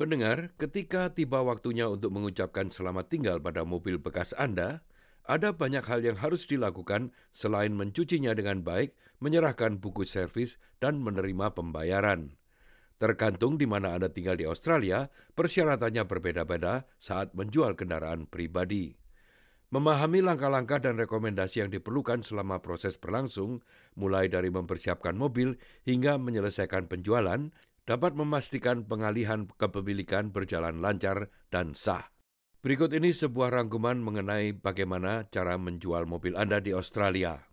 Pendengar, ketika tiba waktunya untuk mengucapkan selamat tinggal pada mobil bekas Anda, ada banyak hal yang harus dilakukan selain mencucinya dengan baik, menyerahkan buku servis, dan menerima pembayaran. Tergantung di mana Anda tinggal di Australia, persyaratannya berbeda-beda saat menjual kendaraan pribadi. Memahami langkah-langkah dan rekomendasi yang diperlukan selama proses berlangsung, mulai dari mempersiapkan mobil hingga menyelesaikan penjualan, dapat memastikan pengalihan kepemilikan berjalan lancar dan sah. Berikut ini sebuah rangkuman mengenai bagaimana cara menjual mobil Anda di Australia.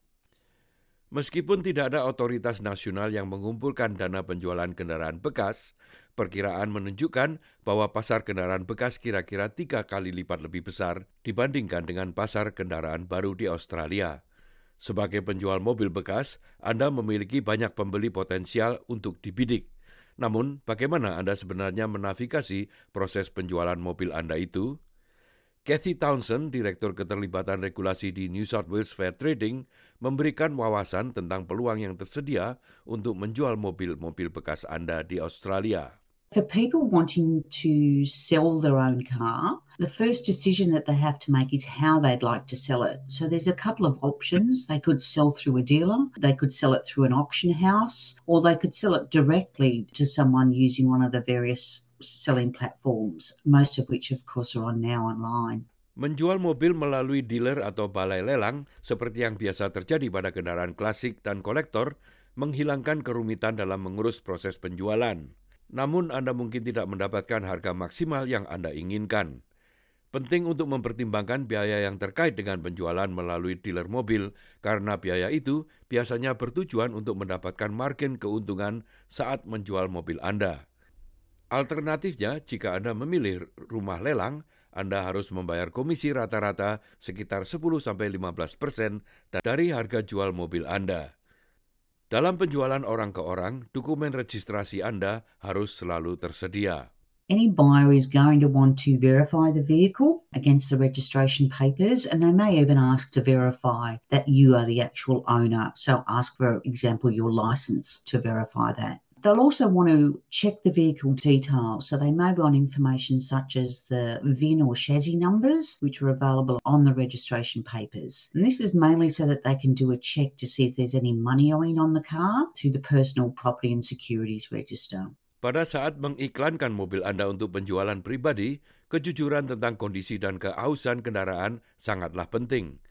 Meskipun tidak ada otoritas nasional yang mengumpulkan dana penjualan kendaraan bekas, perkiraan menunjukkan bahwa pasar kendaraan bekas kira-kira tiga kali lipat lebih besar dibandingkan dengan pasar kendaraan baru di Australia. Sebagai penjual mobil bekas, Anda memiliki banyak pembeli potensial untuk dibidik. Namun, bagaimana Anda sebenarnya menavigasi proses penjualan mobil Anda itu? Kathy Townsend, Direktur Keterlibatan Regulasi di New South Wales Fair Trading, memberikan wawasan tentang peluang yang tersedia untuk menjual mobil-mobil bekas Anda di Australia. For people wanting to sell their own car, the first decision that they have to make is how they'd like to sell it. So there's a couple of options. They could sell through a dealer, they could sell it through an auction house, or they could sell it directly to someone using one of the various selling platforms, most of which, of course, are on now online. Menjual mobil melalui dealer atau balai lelang, seperti yang biasa terjadi pada kendaraan klasik dan kolektor, menghilangkan kerumitan dalam mengurus proses penjualan. Namun Anda mungkin tidak mendapatkan harga maksimal yang Anda inginkan. Penting untuk mempertimbangkan biaya yang terkait dengan penjualan melalui dealer mobil, karena biaya itu biasanya bertujuan untuk mendapatkan margin keuntungan saat menjual mobil Anda. Alternatifnya, jika Anda memilih rumah lelang, Anda harus membayar komisi rata-rata sekitar 10-15 persen dari harga jual mobil Anda. Dalam penjualan orang ke orang, dokumen registrasi Anda harus selalu tersedia. Any buyer is going to want to verify the vehicle against the registration papers, and they may even ask to verify that you are the actual owner. So, ask, for example, your license to verify that. They'll also want to check the vehicle details, so they may want information such as the VIN or chassis numbers, which are available on the registration papers. And this is mainly so that they can do a check to see if there's any money owing on the car through the Personal Property and Securities Register. Pada saat mengiklankan mobil Anda untuk penjualan pribadi, kejujuran tentang kondisi dan keausan kendaraan sangatlah penting.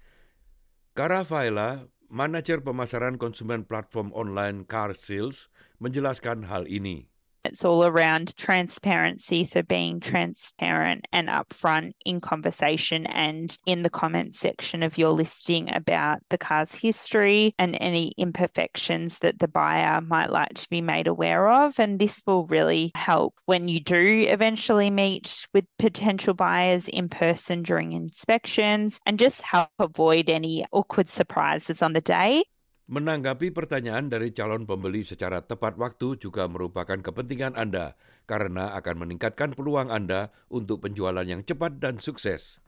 Caravela Manajer pemasaran konsumen platform online Car Sales menjelaskan hal ini. It's all around transparency, so being transparent and upfront in conversation and in the comment section of your listing about the car's history and any imperfections that the buyer might like to be made aware of. And this will really help when you do eventually meet with potential buyers in person during inspections and just help avoid any awkward surprises on the day. Menanggapi pertanyaan dari calon pembeli secara tepat waktu juga merupakan kepentingan Anda karena akan meningkatkan peluang Anda untuk penjualan yang cepat dan sukses.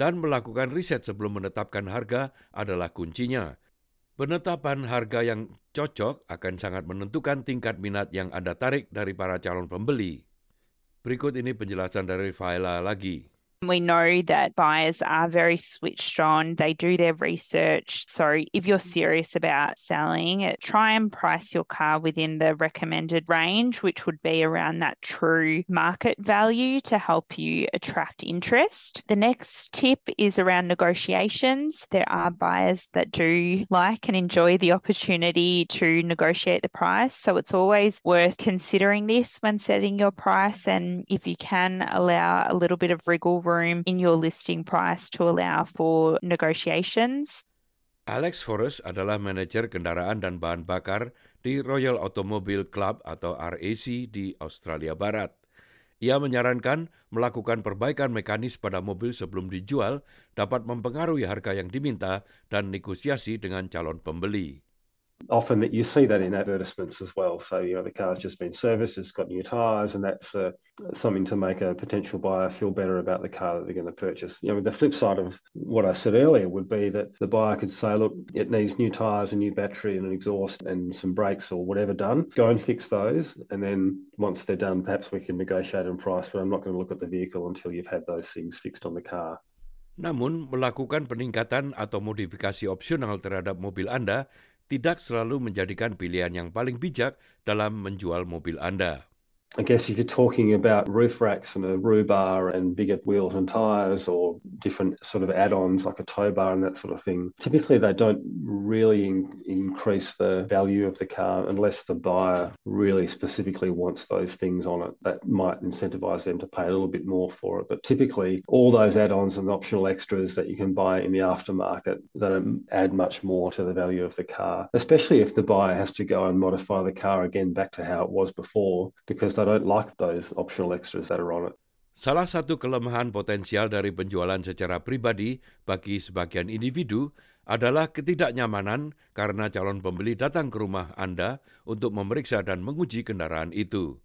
Dan melakukan riset sebelum menetapkan harga adalah kuncinya. Penetapan harga yang cocok akan sangat menentukan tingkat minat yang Anda tarik dari para calon pembeli. Berikut ini penjelasan dari Faila lagi. We know that buyers are very switched on. They do their research. So if you're serious about selling, try and price your car within the recommended range, which would be around that true market value to help you attract interest. The next tip is around negotiations. There are buyers that do like and enjoy the opportunity to negotiate the price. So it's always worth considering this when setting your price. And if you can allow a little bit of wriggle room in your listing price to allow for negotiations. Alex Forrest adalah manajer kendaraan dan bahan bakar di Royal Automobile Club atau RAC di Australia Barat. Ia menyarankan melakukan perbaikan mekanis pada mobil sebelum dijual dapat mempengaruhi harga yang diminta dan negosiasi dengan calon pembeli. Often that you see that in advertisements as well. So, you know, the car's just been serviced, it's got new tyres, and that's uh, something to make a potential buyer feel better about the car that they're going to purchase. You know, the flip side of what I said earlier would be that the buyer could say, look, it needs new tyres, a new battery, and an exhaust, and some brakes or whatever done. Go and fix those. And then once they're done, perhaps we can negotiate on price, but I'm not going to look at the vehicle until you've had those things fixed on the car. Namun, melakukan peningkatan atau modifikasi opsional terhadap mobil Anda tidak selalu menjadikan pilihan yang paling bijak dalam menjual mobil Anda. I guess if you're talking about roof racks and a roo bar and bigger wheels and tyres or different sort of add-ons like a tow bar and that sort of thing, typically they don't really in- increase the value of the car unless the buyer really specifically wants those things on it. That might incentivize them to pay a little bit more for it. But typically all those add-ons and optional extras that you can buy in the aftermarket don't add much more to the value of the car, especially if the buyer has to go and modify the car again back to how it was before because Salah satu kelemahan potensial dari penjualan secara pribadi bagi sebagian individu adalah ketidaknyamanan karena calon pembeli datang ke rumah Anda untuk memeriksa dan menguji kendaraan itu.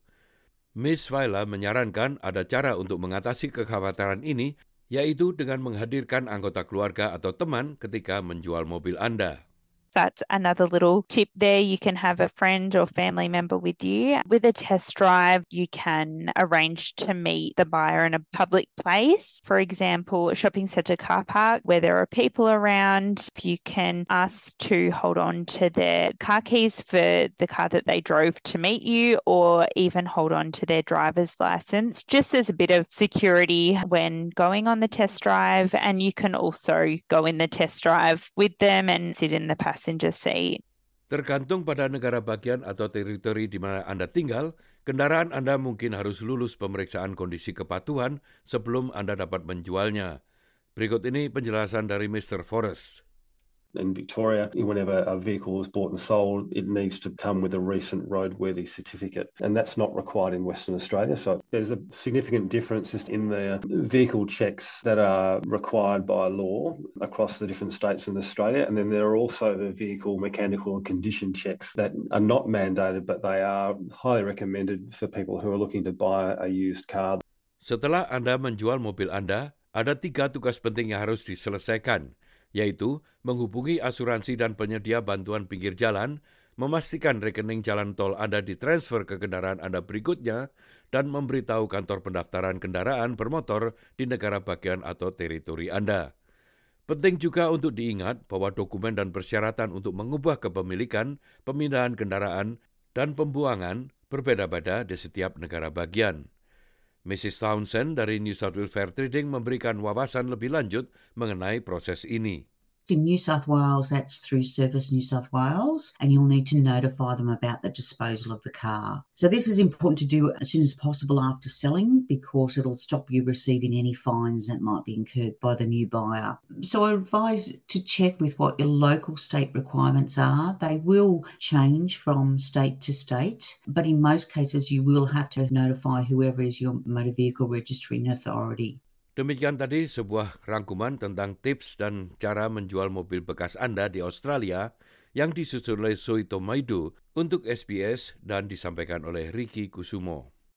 Miss Vaila menyarankan ada cara untuk mengatasi kekhawatiran ini, yaitu dengan menghadirkan anggota keluarga atau teman ketika menjual mobil Anda. That's another little tip there. You can have a friend or family member with you. With a test drive, you can arrange to meet the buyer in a public place. For example, a shopping centre car park where there are people around. You can ask to hold on to their car keys for the car that they drove to meet you, or even hold on to their driver's license, just as a bit of security when going on the test drive. And you can also go in the test drive with them and sit in the passenger passenger seat. Tergantung pada negara bagian atau teritori di mana Anda tinggal, kendaraan Anda mungkin harus lulus pemeriksaan kondisi kepatuhan sebelum Anda dapat menjualnya. Berikut ini penjelasan dari Mr. Forrest. In Victoria, whenever a vehicle is bought and sold, it needs to come with a recent roadworthy certificate. And that's not required in Western Australia. So there's a significant difference in the vehicle checks that are required by law across the different states in Australia. And then there are also the vehicle mechanical condition checks that are not mandated, but they are highly recommended for people who are looking to buy a used car. Setelah Anda menjual mobil Anda, ada tiga tugas penting yang harus diselesaikan. Yaitu menghubungi asuransi dan penyedia bantuan pinggir jalan, memastikan rekening jalan tol Anda ditransfer ke kendaraan Anda berikutnya, dan memberitahu kantor pendaftaran kendaraan bermotor di negara bagian atau teritori Anda. Penting juga untuk diingat bahwa dokumen dan persyaratan untuk mengubah kepemilikan, pemindahan kendaraan, dan pembuangan berbeda-beda di setiap negara bagian. Mrs. Townsend dari New South Wales Fair Trading memberikan wawasan lebih lanjut mengenai proses ini. In New South Wales, that's through Service New South Wales, and you'll need to notify them about the disposal of the car. So, this is important to do as soon as possible after selling because it'll stop you receiving any fines that might be incurred by the new buyer. So, I advise to check with what your local state requirements are. They will change from state to state, but in most cases, you will have to notify whoever is your motor vehicle registering authority. Demikian tadi sebuah rangkuman tentang tips dan cara menjual mobil bekas Anda di Australia yang disusun oleh Soito Maidu untuk SBS dan disampaikan oleh Ricky Kusumo.